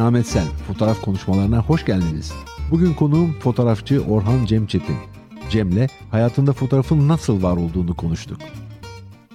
Ahmet Sel. Fotoğraf konuşmalarına hoş geldiniz. Bugün konuğum fotoğrafçı Orhan Cem Çetin. Cem'le hayatında fotoğrafın nasıl var olduğunu konuştuk.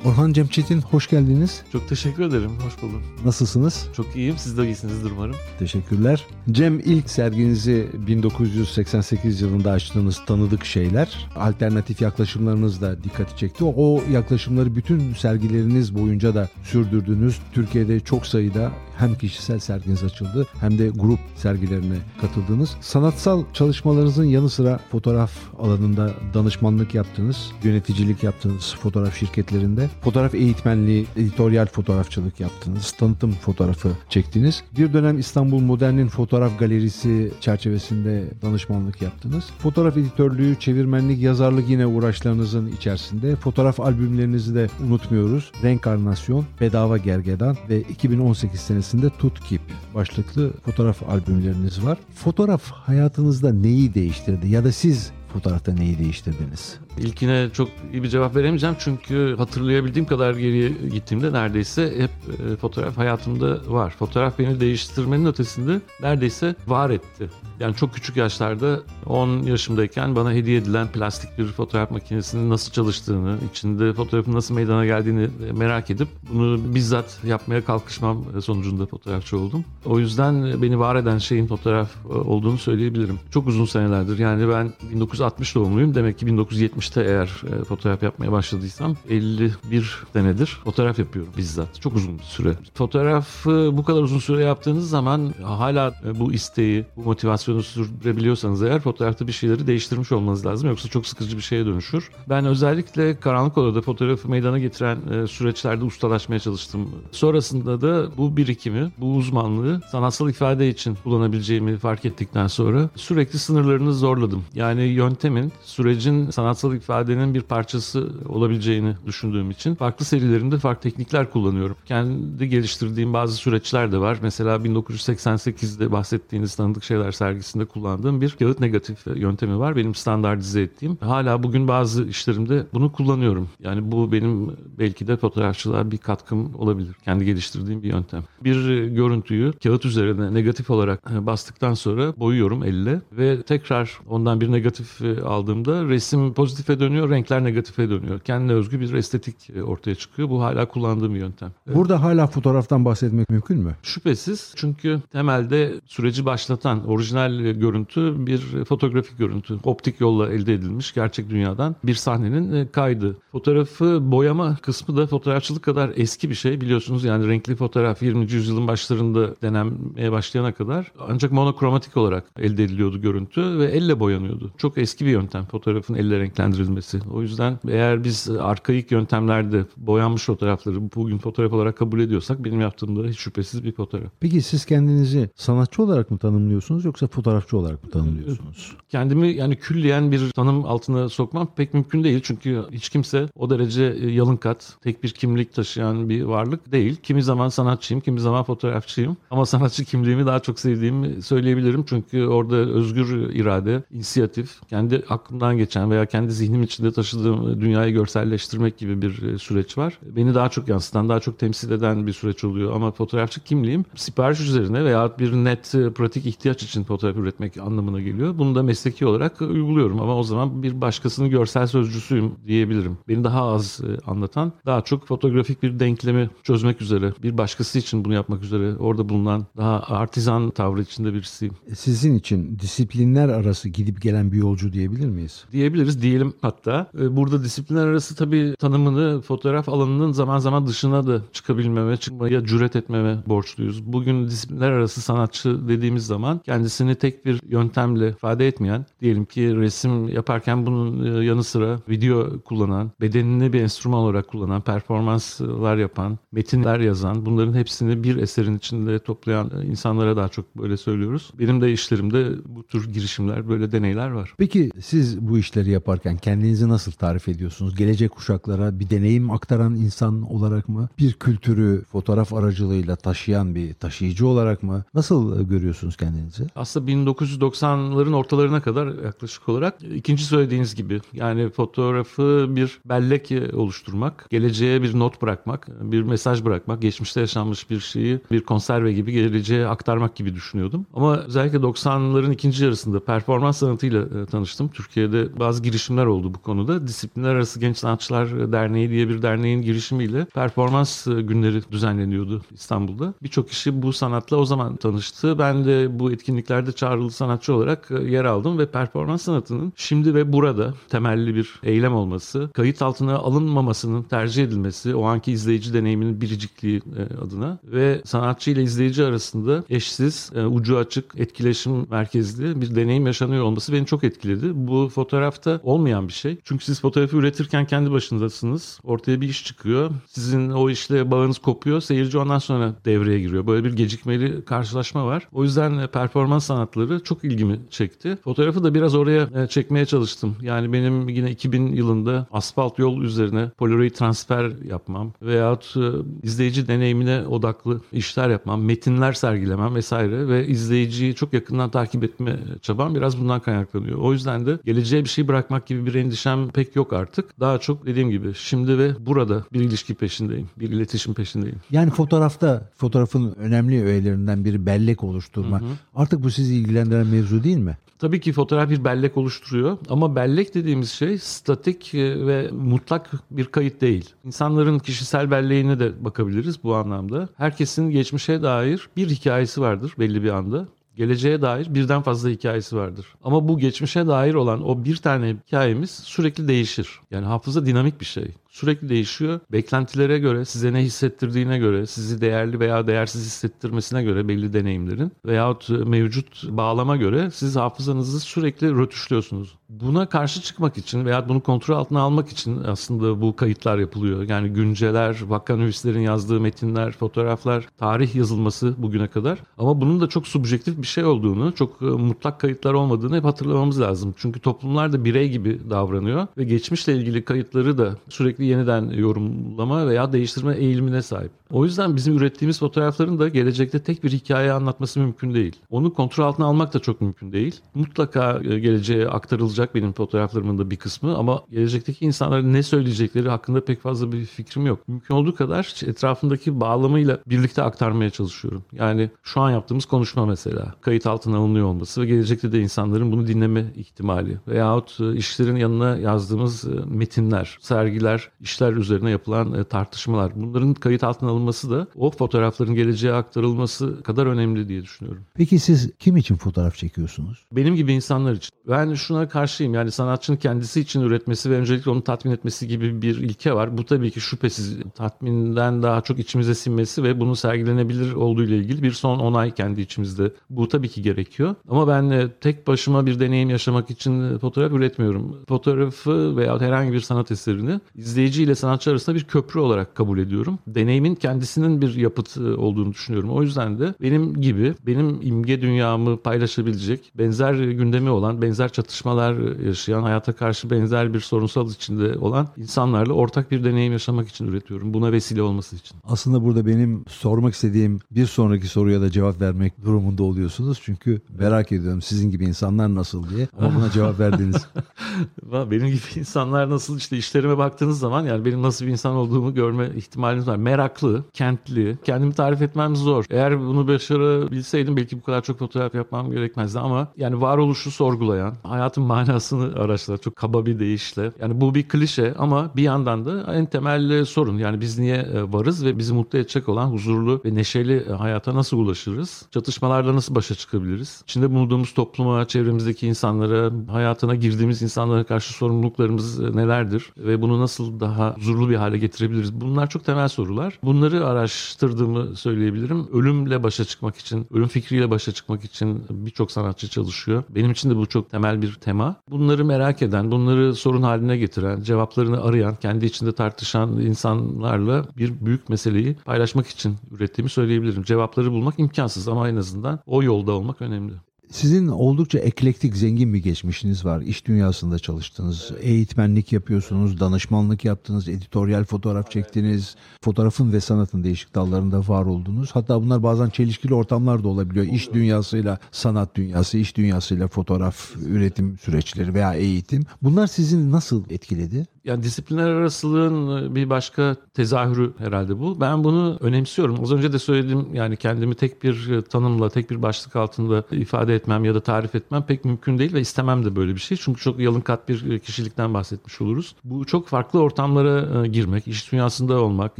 Orhan Cem Çetin hoş geldiniz. Çok teşekkür ederim. Hoş buldum. Nasılsınız? Çok iyiyim. Siz de iyisinizdir umarım. Teşekkürler. Cem ilk serginizi 1988 yılında açtığınız Tanıdık Şeyler. Alternatif yaklaşımlarınız da dikkati çekti. O yaklaşımları bütün sergileriniz boyunca da sürdürdünüz. Türkiye'de çok sayıda hem kişisel serginiz açıldı hem de grup sergilerine katıldınız. Sanatsal çalışmalarınızın yanı sıra fotoğraf alanında danışmanlık yaptınız, yöneticilik yaptınız fotoğraf şirketlerinde. Fotoğraf eğitmenliği, editoryal fotoğrafçılık yaptınız, tanıtım fotoğrafı çektiniz. Bir dönem İstanbul Modern'in fotoğraf galerisi çerçevesinde danışmanlık yaptınız. Fotoğraf editörlüğü, çevirmenlik, yazarlık yine uğraşlarınızın içerisinde. Fotoğraf albümlerinizi de unutmuyoruz. Renkarnasyon, Bedava Gergedan ve 2018 senesinde Tut Keep başlıklı fotoğraf albümleriniz var. Fotoğraf hayatınızda neyi değiştirdi ya da siz fotoğrafta neyi değiştirdiniz? İlkine çok iyi bir cevap veremeyeceğim çünkü hatırlayabildiğim kadar geriye gittiğimde neredeyse hep e, fotoğraf hayatımda var. Fotoğraf beni değiştirmenin ötesinde neredeyse var etti. Yani çok küçük yaşlarda 10 yaşımdayken bana hediye edilen plastik bir fotoğraf makinesinin nasıl çalıştığını, içinde fotoğrafın nasıl meydana geldiğini merak edip bunu bizzat yapmaya kalkışmam sonucunda fotoğrafçı oldum. O yüzden beni var eden şeyin fotoğraf olduğunu söyleyebilirim. Çok uzun senelerdir yani ben 1960 doğumluyum. Demek ki 1970'te eğer e, fotoğraf yapmaya başladıysam 51 senedir fotoğraf yapıyorum bizzat. Çok uzun bir süre. Fotoğrafı bu kadar uzun süre yaptığınız zaman hala e, bu isteği, bu motivasyonu sürdürebiliyorsanız eğer fotoğrafta bir şeyleri değiştirmiş olmanız lazım. Yoksa çok sıkıcı bir şeye dönüşür. Ben özellikle karanlık odada fotoğrafı meydana getiren e, süreçlerde ustalaşmaya çalıştım. Sonrasında da bu birikimi, bu uzmanlığı sanatsal ifade için kullanabileceğimi fark ettikten sonra sürekli sınırlarını zorladım. Yani yöntemin, sürecin sanatsal ifadenin bir parçası olabileceğini düşündüğüm için farklı serilerimde farklı teknikler kullanıyorum. Kendi geliştirdiğim bazı süreçler de var. Mesela 1988'de bahsettiğiniz tanıdık şeyler sergisinde kullandığım bir kağıt negatif yöntemi var. Benim standartize ettiğim. Hala bugün bazı işlerimde bunu kullanıyorum. Yani bu benim belki de fotoğrafçılığa bir katkım olabilir. Kendi geliştirdiğim bir yöntem. Bir görüntüyü kağıt üzerine negatif olarak bastıktan sonra boyuyorum elle ve tekrar ondan bir negatif aldığımda resim pozitife dönüyor, renkler negatife dönüyor. Kendine özgü bir estetik ortaya çıkıyor. Bu hala kullandığım bir yöntem. Burada hala fotoğraftan bahsetmek mümkün mü? Şüphesiz. Çünkü temelde süreci başlatan orijinal görüntü bir fotoğrafik görüntü. Optik yolla elde edilmiş gerçek dünyadan bir sahnenin kaydı. Fotoğrafı boyama kısmı da fotoğrafçılık kadar eski bir şey biliyorsunuz. Yani renkli fotoğraf 20. yüzyılın başlarında denenmeye başlayana kadar ancak monokromatik olarak elde ediliyordu görüntü ve elle boyanıyordu. Çok eski bir yöntem fotoğrafın elle renklendirilmesi. O yüzden eğer biz arkaik yöntemlerde boyanmış fotoğrafları bugün fotoğraf olarak kabul ediyorsak benim yaptığımda hiç şüphesiz bir fotoğraf. Peki siz kendinizi sanatçı olarak mı tanımlıyorsunuz yoksa fotoğrafçı olarak mı tanımlıyorsunuz? Kendimi yani külliyen bir tanım altına sokmam pek mümkün değil. Çünkü hiç kimse o derece yalın kat, tek bir kimlik taşıyan bir varlık değil. Kimi zaman sanatçıyım, kimi zaman fotoğrafçıyım. Ama sanatçı kimliğimi daha çok sevdiğimi söyleyebilirim. Çünkü orada özgür irade, inisiyatif, kendi aklımdan geçen veya kendi zihnim içinde taşıdığım dünyayı görselleştirmek gibi bir süreç var. Beni daha çok yansıtan, daha çok temsil eden bir süreç oluyor. Ama fotoğrafçı kimliğim sipariş üzerine veya bir net pratik ihtiyaç için fotoğraf üretmek anlamına geliyor. Bunu da mesleki olarak uyguluyorum ama o zaman bir başkasının görsel sözcüsüyüm diyebilirim. Beni daha az anlatan, daha çok fotoğrafik bir denklemi çözmek üzere, bir başkası için bunu yapmak üzere orada bulunan daha artizan tavrı içinde birisiyim. Sizin için disiplinler arası gidip gelen bir yolcu diyebilir miyiz? Diyebiliriz, diyelim hatta. Burada disiplinler arası tabii tanımını fotoğraf alanının zaman zaman dışına da çıkabilmeme, çıkmaya cüret etmeme borçluyuz. Bugün disiplinler arası sanatçı dediğimiz zaman kendisini tek bir yöntemle ifade etmeyen, diyelim ki resim yaparken bunun yanı sıra video kullanan, bedenini bir enstrüman olarak kullanan, performanslar yapan, metinler yazan, bunların hepsini bir eserin içinde toplayan insanlara daha çok böyle söylüyoruz. Benim de işlerimde bu tür girişimler, böyle deneyler var. Peki Peki siz bu işleri yaparken kendinizi nasıl tarif ediyorsunuz? Gelecek kuşaklara bir deneyim aktaran insan olarak mı? Bir kültürü fotoğraf aracılığıyla taşıyan bir taşıyıcı olarak mı? Nasıl görüyorsunuz kendinizi? Aslında 1990'ların ortalarına kadar yaklaşık olarak ikinci söylediğiniz gibi yani fotoğrafı bir bellek oluşturmak, geleceğe bir not bırakmak, bir mesaj bırakmak, geçmişte yaşanmış bir şeyi bir konserve gibi geleceğe aktarmak gibi düşünüyordum. Ama özellikle 90'ların ikinci yarısında performans sanatıyla e, tanıştım. Türkiye'de bazı girişimler oldu bu konuda. Disiplinler Arası Genç Sanatçılar Derneği diye bir derneğin girişimiyle performans e, günleri düzenleniyordu İstanbul'da. Birçok kişi bu sanatla o zaman tanıştı. Ben de bu etkinliklerde çağrılı sanatçı olarak e, yer aldım ve performans sanatının şimdi ve burada temelli bir eylem olması, kayıt altına alınmamasının tercih edilmesi, o anki izleyici deneyiminin biricikliği adına ve sanatçı ile izleyici arasında eşsiz, ucu açık, etkileşim merkezli bir deneyim yaşanıyor olması beni çok etkiledi. Bu fotoğrafta olmayan bir şey. Çünkü siz fotoğrafı üretirken kendi başındasınız. Ortaya bir iş çıkıyor. Sizin o işle bağınız kopuyor. Seyirci ondan sonra devreye giriyor. Böyle bir gecikmeli karşılaşma var. O yüzden e, performans sanatları çok ilgimi çekti. Fotoğrafı da biraz oraya e, çekmeye çalıştım. Yani benim yine 2000 yılında asfalt yol üzerine polaroid transfer yapmam veyahut e, izleyici deneyimine odaklı işler yapmam, metinler sergilemem vesaire ve izleyiciyi çok yakından takip etme çabam biraz bundan kaynaklanıyor. O yüzden de geleceğe bir şey bırakmak gibi bir endişem pek yok artık. Daha çok dediğim gibi şimdi ve burada bir ilişki peşindeyim. Bir iletişim peşindeyim. Yani fotoğrafta fotoğrafın önemli öğelerinden biri bellek oluşturma. Hı hı. Artık bu sizi ilgilendiren mevzu değil mi? Tabii ki fotoğraf bir bellek oluşturuyor ama bellek dediğimiz şey statik e, ve mutlak bir kayıt değil. İnsanların kişisel belleğine de bakabiliriz bu anlamda. Herkesin geçmişe dair bir hikayesi vardır belli bir anda geleceğe dair birden fazla hikayesi vardır. Ama bu geçmişe dair olan o bir tane hikayemiz sürekli değişir. Yani hafıza dinamik bir şey sürekli değişiyor. Beklentilere göre, size ne hissettirdiğine göre, sizi değerli veya değersiz hissettirmesine göre belli deneyimlerin veyahut mevcut bağlama göre siz hafızanızı sürekli rötuşluyorsunuz. Buna karşı çıkmak için veya bunu kontrol altına almak için aslında bu kayıtlar yapılıyor. Yani günceler, vakanüvislerin yazdığı metinler, fotoğraflar, tarih yazılması bugüne kadar. Ama bunun da çok subjektif bir şey olduğunu, çok e, mutlak kayıtlar olmadığını hep hatırlamamız lazım. Çünkü toplumlar da birey gibi davranıyor ve geçmişle ilgili kayıtları da sürekli yeniden yorumlama veya değiştirme eğilimine sahip. O yüzden bizim ürettiğimiz fotoğrafların da gelecekte tek bir hikaye anlatması mümkün değil. Onu kontrol altına almak da çok mümkün değil. Mutlaka e, geleceğe aktarılacak benim fotoğraflarımın da bir kısmı ama gelecekteki insanların ne söyleyecekleri hakkında pek fazla bir fikrim yok. Mümkün olduğu kadar etrafındaki bağlamıyla birlikte aktarmaya çalışıyorum. Yani şu an yaptığımız konuşma mesela kayıt altına alınıyor olması ve gelecekte de insanların bunu dinleme ihtimali veyahut e, işlerin yanına yazdığımız e, metinler, sergiler, işler üzerine yapılan tartışmalar bunların kayıt altına alınması da o fotoğrafların geleceğe aktarılması kadar önemli diye düşünüyorum. Peki siz kim için fotoğraf çekiyorsunuz? Benim gibi insanlar için. Ben şuna karşıyım. Yani sanatçının kendisi için üretmesi ve öncelikle onu tatmin etmesi gibi bir ilke var. Bu tabii ki şüphesiz tatminden daha çok içimize sinmesi ve bunu sergilenebilir olduğu ile ilgili bir son onay kendi içimizde. Bu tabii ki gerekiyor. Ama ben tek başıma bir deneyim yaşamak için fotoğraf üretmiyorum. Fotoğrafı veya herhangi bir sanat eserini izleyici ile sanatçı arasında bir köprü olarak kabul ediyorum. Deneyimin kendisinin bir yapıt e, olduğunu düşünüyorum. O yüzden de benim gibi benim imge dünyamı paylaşabilecek, benzer gündemi olan, benzer çatışmalar yaşayan, hayata karşı benzer bir sorunsal içinde olan insanlarla ortak bir deneyim yaşamak için üretiyorum. Buna vesile olması için. Aslında burada benim sormak istediğim bir sonraki soruya da cevap vermek durumunda oluyorsunuz. Çünkü merak ediyorum sizin gibi insanlar nasıl diye. Ama buna cevap verdiniz. benim gibi insanlar nasıl işte işlerime baktığınız zaman yani benim nasıl bir insan olduğumu görme ihtimaliniz var. Meraklı, kentli. Kendimi tarif etmem zor. Eğer bunu başarabilseydim belki bu kadar çok fotoğraf yapmam gerekmezdi ama yani varoluşu sorgulayan, hayatın manasını araştıran çok kaba bir deyişle. Yani bu bir klişe ama bir yandan da en temel sorun. Yani biz niye e, varız ve bizi mutlu edecek olan huzurlu ve neşeli e, hayata nasıl ulaşırız? Çatışmalarla nasıl başa çıkabiliriz? İçinde bulunduğumuz topluma, çevremizdeki insanlara, hayatına girdiğimiz insanlara karşı sorumluluklarımız e, nelerdir? Ve bunu nasıl daha huzurlu bir hale getirebiliriz? Bunlar çok temel sorular. Bunlar bunları araştırdığımı söyleyebilirim. Ölümle başa çıkmak için, ölüm fikriyle başa çıkmak için birçok sanatçı çalışıyor. Benim için de bu çok temel bir tema. Bunları merak eden, bunları sorun haline getiren, cevaplarını arayan, kendi içinde tartışan insanlarla bir büyük meseleyi paylaşmak için ürettiğimi söyleyebilirim. Cevapları bulmak imkansız ama en azından o yolda olmak önemli. Sizin oldukça eklektik, zengin bir geçmişiniz var. İş dünyasında çalıştınız, eğitmenlik yapıyorsunuz, danışmanlık yaptınız, editoryal fotoğraf çektiniz, fotoğrafın ve sanatın değişik dallarında var oldunuz. Hatta bunlar bazen çelişkili ortamlar da olabiliyor. İş dünyasıyla sanat dünyası, iş dünyasıyla fotoğraf üretim süreçleri veya eğitim. Bunlar sizi nasıl etkiledi? Yani disiplinler arasılığın bir başka tezahürü herhalde bu. Ben bunu önemsiyorum. Az önce de söyledim yani kendimi tek bir tanımla, tek bir başlık altında ifade etmem ya da tarif etmem pek mümkün değil ve istemem de böyle bir şey. Çünkü çok yalın kat bir kişilikten bahsetmiş oluruz. Bu çok farklı ortamlara e, girmek, iş dünyasında olmak,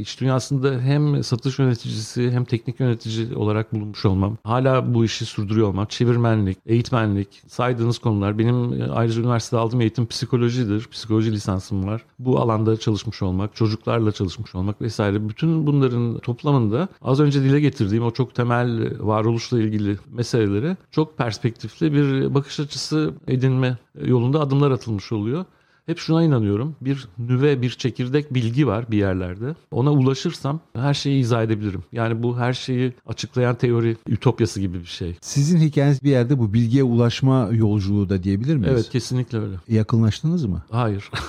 iş dünyasında hem satış yöneticisi hem teknik yönetici olarak bulunmuş olmam, hala bu işi sürdürüyor olmak, çevirmenlik, eğitmenlik, saydığınız konular. Benim e, ayrıca üniversitede aldığım eğitim psikolojidir. Psikoloji lisansım var. Bu alanda çalışmış olmak, çocuklarla çalışmış olmak vesaire. Bütün bunların toplamında az önce dile getirdiğim o çok temel varoluşla ilgili meseleleri çok perspektifli bir bakış açısı edinme yolunda adımlar atılmış oluyor. Hep şuna inanıyorum. Bir nüve, bir çekirdek bilgi var bir yerlerde. Ona ulaşırsam her şeyi izah edebilirim. Yani bu her şeyi açıklayan teori ütopyası gibi bir şey. Sizin hikayeniz bir yerde bu bilgiye ulaşma yolculuğu da diyebilir miyiz? Evet kesinlikle öyle. Yakınlaştınız mı? Hayır.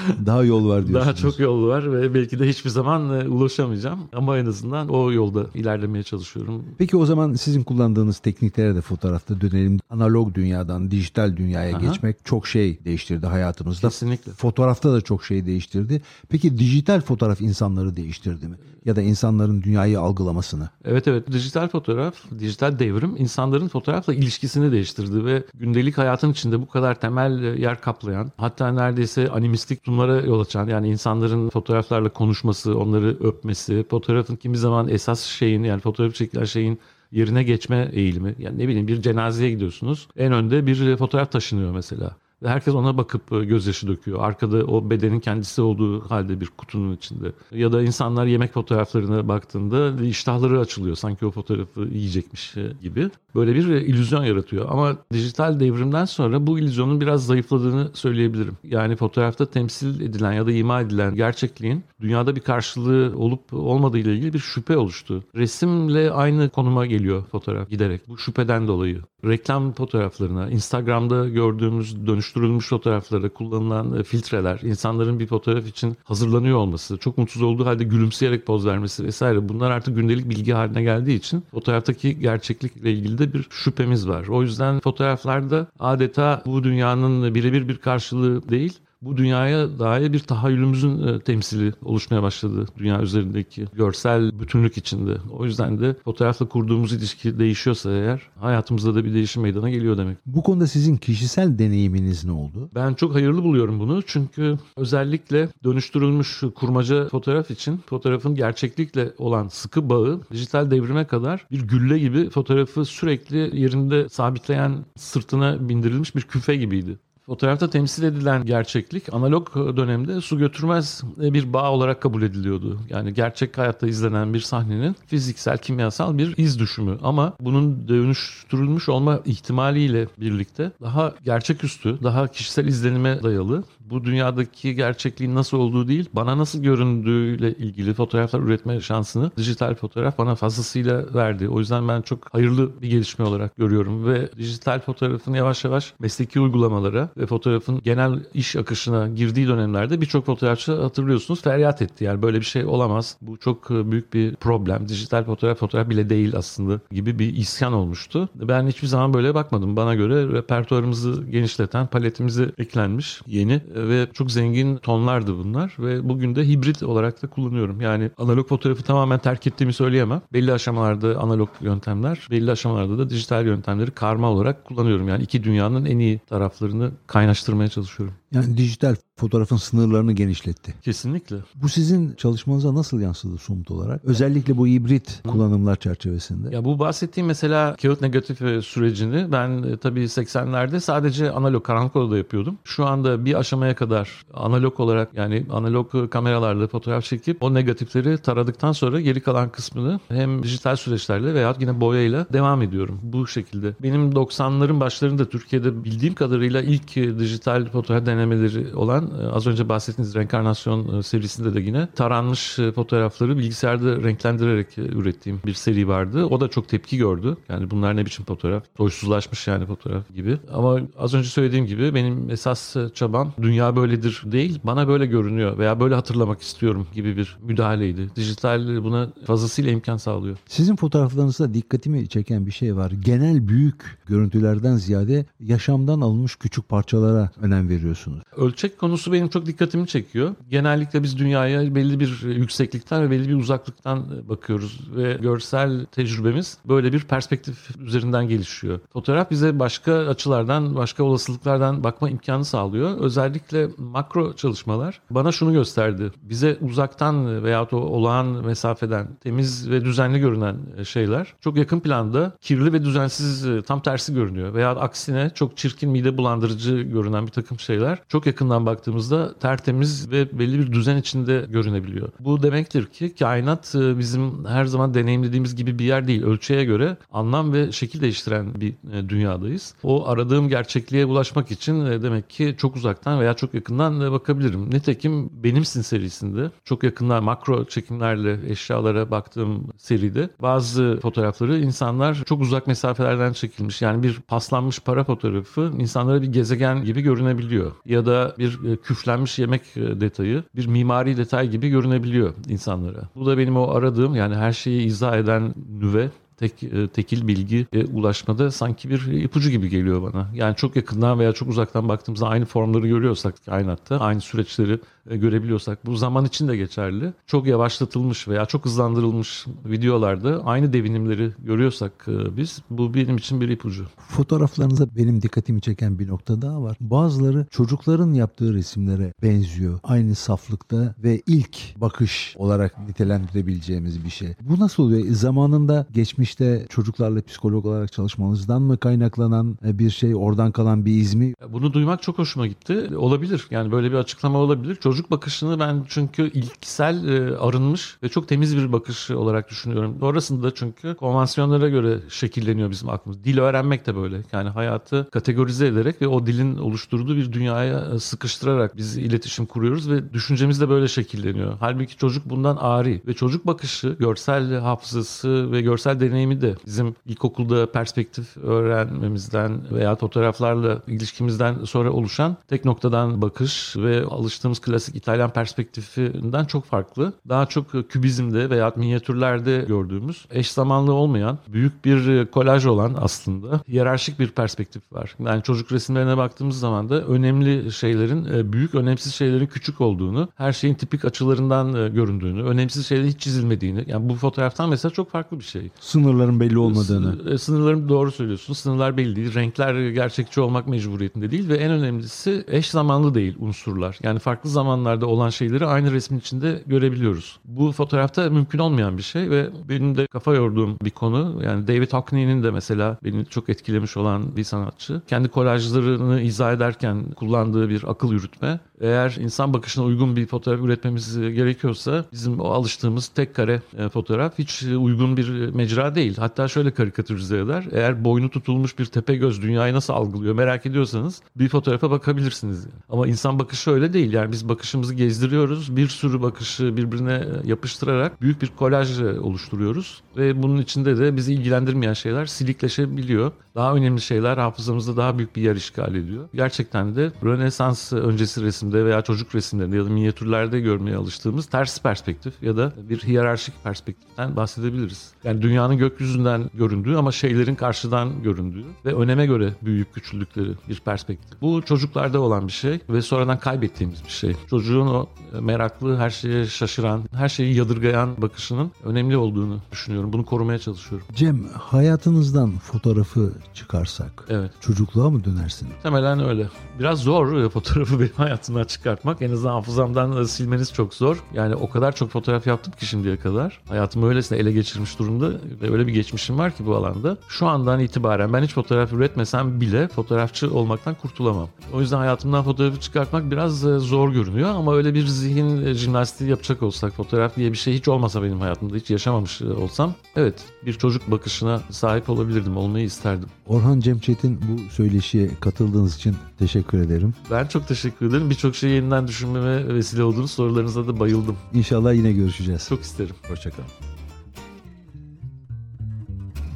Daha yol var diyorsunuz. Daha çok yol var ve belki de hiçbir zaman e, ulaşamayacağım. Ama en azından o yolda ilerlemeye çalışıyorum. Peki o zaman sizin kullandığınız tekniklere de fotoğrafta dönelim. Analog dünyadan dijital dünyaya Aha. geçmek çok şey değiştirdi hayatımızda. Kesinlikle. Fotoğrafta da çok şey değiştirdi. Peki dijital fotoğraf insanları değiştirdi mi? Ya da insanların dünyayı algılamasını? Evet evet. Dijital fotoğraf, dijital devrim insanların fotoğrafla ilişkisini değiştirdi ve gündelik hayatın içinde bu kadar temel yer kaplayan hatta neredeyse animistik tutumlara yol açan yani insanların fotoğraflarla konuşması, onları öpmesi, fotoğrafın kimi zaman esas şeyin yani fotoğraf çekilen şeyin yerine geçme eğilimi. Yani ne bileyim bir cenazeye gidiyorsunuz. En önde bir fotoğraf taşınıyor mesela. Herkes ona bakıp e, gözyaşı döküyor. Arkada o bedenin kendisi olduğu halde bir kutunun içinde. Ya da insanlar yemek fotoğraflarına baktığında iştahları açılıyor. Sanki o fotoğrafı yiyecekmiş e, gibi. Böyle bir e, illüzyon yaratıyor. Ama dijital devrimden sonra bu illüzyonun biraz zayıfladığını söyleyebilirim. Yani fotoğrafta temsil edilen ya da ima edilen gerçekliğin dünyada bir karşılığı olup olmadığı ile ilgili bir şüphe oluştu. Resimle aynı konuma geliyor fotoğraf giderek. Bu şüpheden dolayı. Reklam fotoğraflarına, Instagram'da gördüğümüz dönüştürülmüş fotoğraflara kullanılan e, filtreler, insanların bir fotoğraf için hazırlanıyor olması, çok mutsuz olduğu halde gülümseyerek poz vermesi vesaire bunlar artık gündelik bilgi haline geldiği için fotoğraftaki gerçeklikle ilgili de bir şüphemiz var. O yüzden fotoğraflarda adeta bu dünyanın birebir bir karşılığı değil, bu dünyaya dair bir tahayyülümüzün e, temsili oluşmaya başladı dünya üzerindeki görsel bütünlük içinde. O yüzden de fotoğrafla kurduğumuz ilişki değişiyorsa eğer hayatımızda da bir değişim meydana geliyor demek. Bu konuda sizin kişisel deneyiminiz ne oldu? Ben çok hayırlı buluyorum bunu çünkü özellikle dönüştürülmüş kurmaca fotoğraf için fotoğrafın gerçeklikle olan sıkı bağı dijital devrime kadar bir gülle gibi fotoğrafı sürekli yerinde sabitleyen sırtına bindirilmiş bir küfe gibiydi. Fotoğrafta temsil edilen gerçeklik analog dönemde su götürmez bir bağ olarak kabul ediliyordu. Yani gerçek hayatta izlenen bir sahnenin fiziksel, kimyasal bir iz düşümü ama bunun dönüştürülmüş olma ihtimaliyle birlikte daha gerçeküstü, daha kişisel izlenime dayalı bu dünyadaki gerçekliğin nasıl olduğu değil, bana nasıl göründüğüyle ilgili fotoğraflar üretme şansını dijital fotoğraf bana fazlasıyla verdi. O yüzden ben çok hayırlı bir gelişme olarak görüyorum ve dijital fotoğrafın yavaş yavaş mesleki uygulamalara ve fotoğrafın genel iş akışına girdiği dönemlerde birçok fotoğrafçı hatırlıyorsunuz feryat etti. Yani böyle bir şey olamaz. Bu çok büyük bir problem. Dijital fotoğraf fotoğraf bile değil aslında gibi bir isyan olmuştu. Ben hiçbir zaman böyle bakmadım. Bana göre repertuarımızı genişleten, paletimize eklenmiş yeni ve çok zengin tonlardı bunlar ve bugün de hibrit olarak da kullanıyorum. Yani analog fotoğrafı tamamen terk ettiğimi söyleyemem. Belli aşamalarda analog yöntemler, belli aşamalarda da dijital yöntemleri karma olarak kullanıyorum. Yani iki dünyanın en iyi taraflarını kaynaştırmaya çalışıyorum. Yani dijital fotoğrafın sınırlarını genişletti. Kesinlikle. Bu sizin çalışmanıza nasıl yansıdı somut olarak? Özellikle bu hibrit kullanımlar çerçevesinde. Ya bu bahsettiğim mesela kağıt negatif e, sürecini ben e, tabii 80'lerde sadece analog karanlık odada yapıyordum. Şu anda bir aşamaya kadar analog olarak yani analog kameralarla fotoğraf çekip o negatifleri taradıktan sonra geri kalan kısmını hem dijital süreçlerle veya yine boyayla devam ediyorum bu şekilde. Benim 90'ların başlarında Türkiye'de bildiğim kadarıyla ilk dijital fotoğraf denemeleri olan e, az önce bahsettiğiniz reenkarnasyon e, serisinde de yine taranmış e, fotoğrafları bilgisayarda renklendirerek ürettiğim bir seri vardı. O da çok tepki gördü. Yani bunlar ne biçim fotoğraf? Soysuzlaşmış yani fotoğraf gibi. Ama az önce söylediğim gibi benim esas çabam dünya böyledir değil, bana böyle görünüyor veya böyle hatırlamak istiyorum gibi bir müdahaleydi. Dijital buna fazlasıyla imkan sağlıyor. Sizin fotoğraflarınızda dikkatimi çeken bir şey var. Genel büyük görüntülerden ziyade yaşamdan alınmış küçük parçalara önem veriyorsunuz. Ölçek konusu benim çok dikkatimi çekiyor. Genellikle biz dünyaya belli bir yükseklikten ve belli bir uzaklıktan bakıyoruz ve görsel tecrübemiz böyle bir perspektif üzerinden gelişiyor. Fotoğraf bize başka açılardan, başka olasılıklardan bakma imkanı sağlıyor. Özellikle makro çalışmalar bana şunu gösterdi. Bize uzaktan veya o olağan mesafeden temiz ve düzenli görünen şeyler çok yakın planda kirli ve düzensiz tam tersi görünüyor. Veya aksine çok çirkin mide bulandırıcı görünen bir takım şeyler çok yakından baktığımızda tertemiz ve belli bir düzen içinde görünebiliyor. Bu demektir ki kainat e, bizim her zaman deneyimlediğimiz gibi bir yer değil. Ölçüye göre anlam ve şekil değiştiren bir e, dünyadayız. O aradığım gerçekliğe ulaşmak için e, demek ki çok uzaktan veya çok yakından bakabilirim. Nitekim Benimsin serisinde çok yakından makro çekimlerle eşyalara baktığım seride bazı fotoğrafları insanlar çok uzak mesafelerden çekilmiş. Yani bir paslanmış para fotoğrafı insanlara bir gezegen gibi görünebiliyor. Ya da bir küflenmiş yemek e, detayı bir mimari detay gibi görünebiliyor insanlara. Bu da benim o aradığım yani her şeyi izah eden nüve tek e, tekil bilgi e, ulaşmada sanki bir ipucu gibi geliyor bana. Yani çok yakından veya çok uzaktan baktığımızda aynı formları görüyorsak kainatta, aynı süreçleri e, görebiliyorsak bu zaman için de geçerli. Çok yavaşlatılmış veya çok hızlandırılmış videolarda aynı devinimleri görüyorsak biz bu benim için bir ipucu. Fotoğraflarınızda benim dikkatimi çeken bir nokta daha var. Bazıları çocukların yaptığı resimlere benziyor. Aynı saflıkta ve ilk bakış olarak nitelendirebileceğimiz bir şey. Bu nasıl oluyor? Zamanında geçmiş geçmişte çocuklarla psikolog olarak çalışmanızdan mı kaynaklanan e, bir şey, oradan kalan bir iz mi? Bunu duymak çok hoşuma gitti. Olabilir. Yani böyle bir açıklama olabilir. Çocuk bakışını ben çünkü ilksel e, arınmış ve çok temiz bir bakış olarak düşünüyorum. Sonrasında çünkü konvansiyonlara göre şekilleniyor bizim aklımız. Dil öğrenmek de böyle. Yani hayatı kategorize ederek ve o dilin oluşturduğu bir dünyaya e, sıkıştırarak biz iletişim kuruyoruz ve düşüncemiz de böyle şekilleniyor. Halbuki çocuk bundan ari ve çocuk bakışı, görsel hafızası ve görsel deneyim deneyimi de bizim ilkokulda perspektif öğrenmemizden veya fotoğraflarla ilişkimizden sonra oluşan tek noktadan bakış ve alıştığımız klasik İtalyan perspektifinden çok farklı. Daha çok kübizmde veya minyatürlerde gördüğümüz eş zamanlı olmayan büyük bir kolaj olan aslında hiyerarşik bir perspektif var. Yani çocuk resimlerine baktığımız zaman da önemli şeylerin e, büyük, önemsiz şeylerin küçük olduğunu, her şeyin tipik açılarından e, göründüğünü, önemsiz şeylerin hiç çizilmediğini. Yani bu fotoğraftan mesela çok farklı bir şey. Sınırların belli olmadığını. E, sınırların doğru söylüyorsun. Sınırlar belli değil. Renkler gerçekçi olmak mecburiyetinde değil ve en önemlisi eş zamanlı değil unsurlar. Yani farklı zamanlarda olan şeyleri aynı resmin içinde görebiliyoruz. Bu fotoğrafta mümkün olmayan bir şey ve benim de kafa yorduğum bir konu. Yani David Hockney'nin de mesela beni çok etkilemiş olan bir sanatçı. Kendi kolajlarını izah ederken kullandığı bir akıl yürütme eğer insan bakışına uygun bir fotoğraf üretmemiz gerekiyorsa bizim o alıştığımız tek kare e, fotoğraf hiç uygun bir mecra değil. Hatta şöyle karikatürize eder. Eğer boynu tutulmuş bir tepe göz dünyayı nasıl algılıyor merak ediyorsanız bir fotoğrafa bakabilirsiniz. Ama insan bakışı öyle değil. Yani biz bakışımızı gezdiriyoruz. Bir sürü bakışı birbirine yapıştırarak büyük bir kolaj oluşturuyoruz. Ve bunun içinde de bizi ilgilendirmeyen şeyler silikleşebiliyor. Daha önemli şeyler hafızamızda daha büyük bir yer işgal ediyor. Gerçekten de Rönesans öncesi resim resimde veya çocuk resimlerinde ya da minyatürlerde görmeye alıştığımız ters perspektif ya da bir hiyerarşik perspektiften bahsedebiliriz. Yani dünyanın gökyüzünden göründüğü ama şeylerin karşıdan göründüğü ve öneme göre büyüyüp küçüldükleri bir perspektif. Bu çocuklarda olan bir şey ve sonradan kaybettiğimiz bir şey. Çocuğun o meraklı, her şeye şaşıran, her şeyi yadırgayan bakışının önemli olduğunu düşünüyorum. Bunu korumaya çalışıyorum. Cem, hayatınızdan fotoğrafı çıkarsak evet. çocukluğa mı dönersin? Temelen öyle. Biraz zor fotoğrafı benim hayatımdan hafızamdan çıkartmak. En azından hafızamdan silmeniz çok zor. Yani o kadar çok fotoğraf yaptım ki şimdiye kadar. Hayatımı öylesine ele geçirmiş durumda ve öyle bir geçmişim var ki bu alanda. Şu andan itibaren ben hiç fotoğraf üretmesem bile fotoğrafçı olmaktan kurtulamam. O yüzden hayatımdan fotoğrafı çıkartmak biraz e, zor görünüyor ama öyle bir zihin e, jimnastiği yapacak olsak fotoğraf diye bir şey hiç olmasa benim hayatımda hiç yaşamamış e, olsam evet bir çocuk bakışına sahip olabilirdim, olmayı isterdim. Orhan Cemçet'in bu söyleşiye katıldığınız için teşekkür ederim. Ben çok teşekkür ederim. Birçok birçok şeyi yeniden düşünmeme vesile olduğunu sorularınıza da bayıldım. İnşallah yine görüşeceğiz. Çok isterim. Hoşçakalın.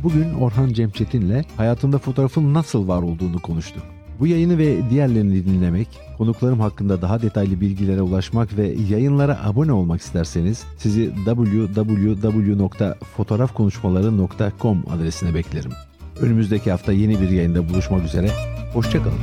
Bugün Orhan Cemçetin'le hayatında fotoğrafın nasıl var olduğunu konuştuk. Bu yayını ve diğerlerini dinlemek, konuklarım hakkında daha detaylı bilgilere ulaşmak ve yayınlara abone olmak isterseniz sizi www.fotoğrafkonuşmaları.com adresine beklerim. Önümüzdeki hafta yeni bir yayında buluşmak üzere. Hoşçakalın.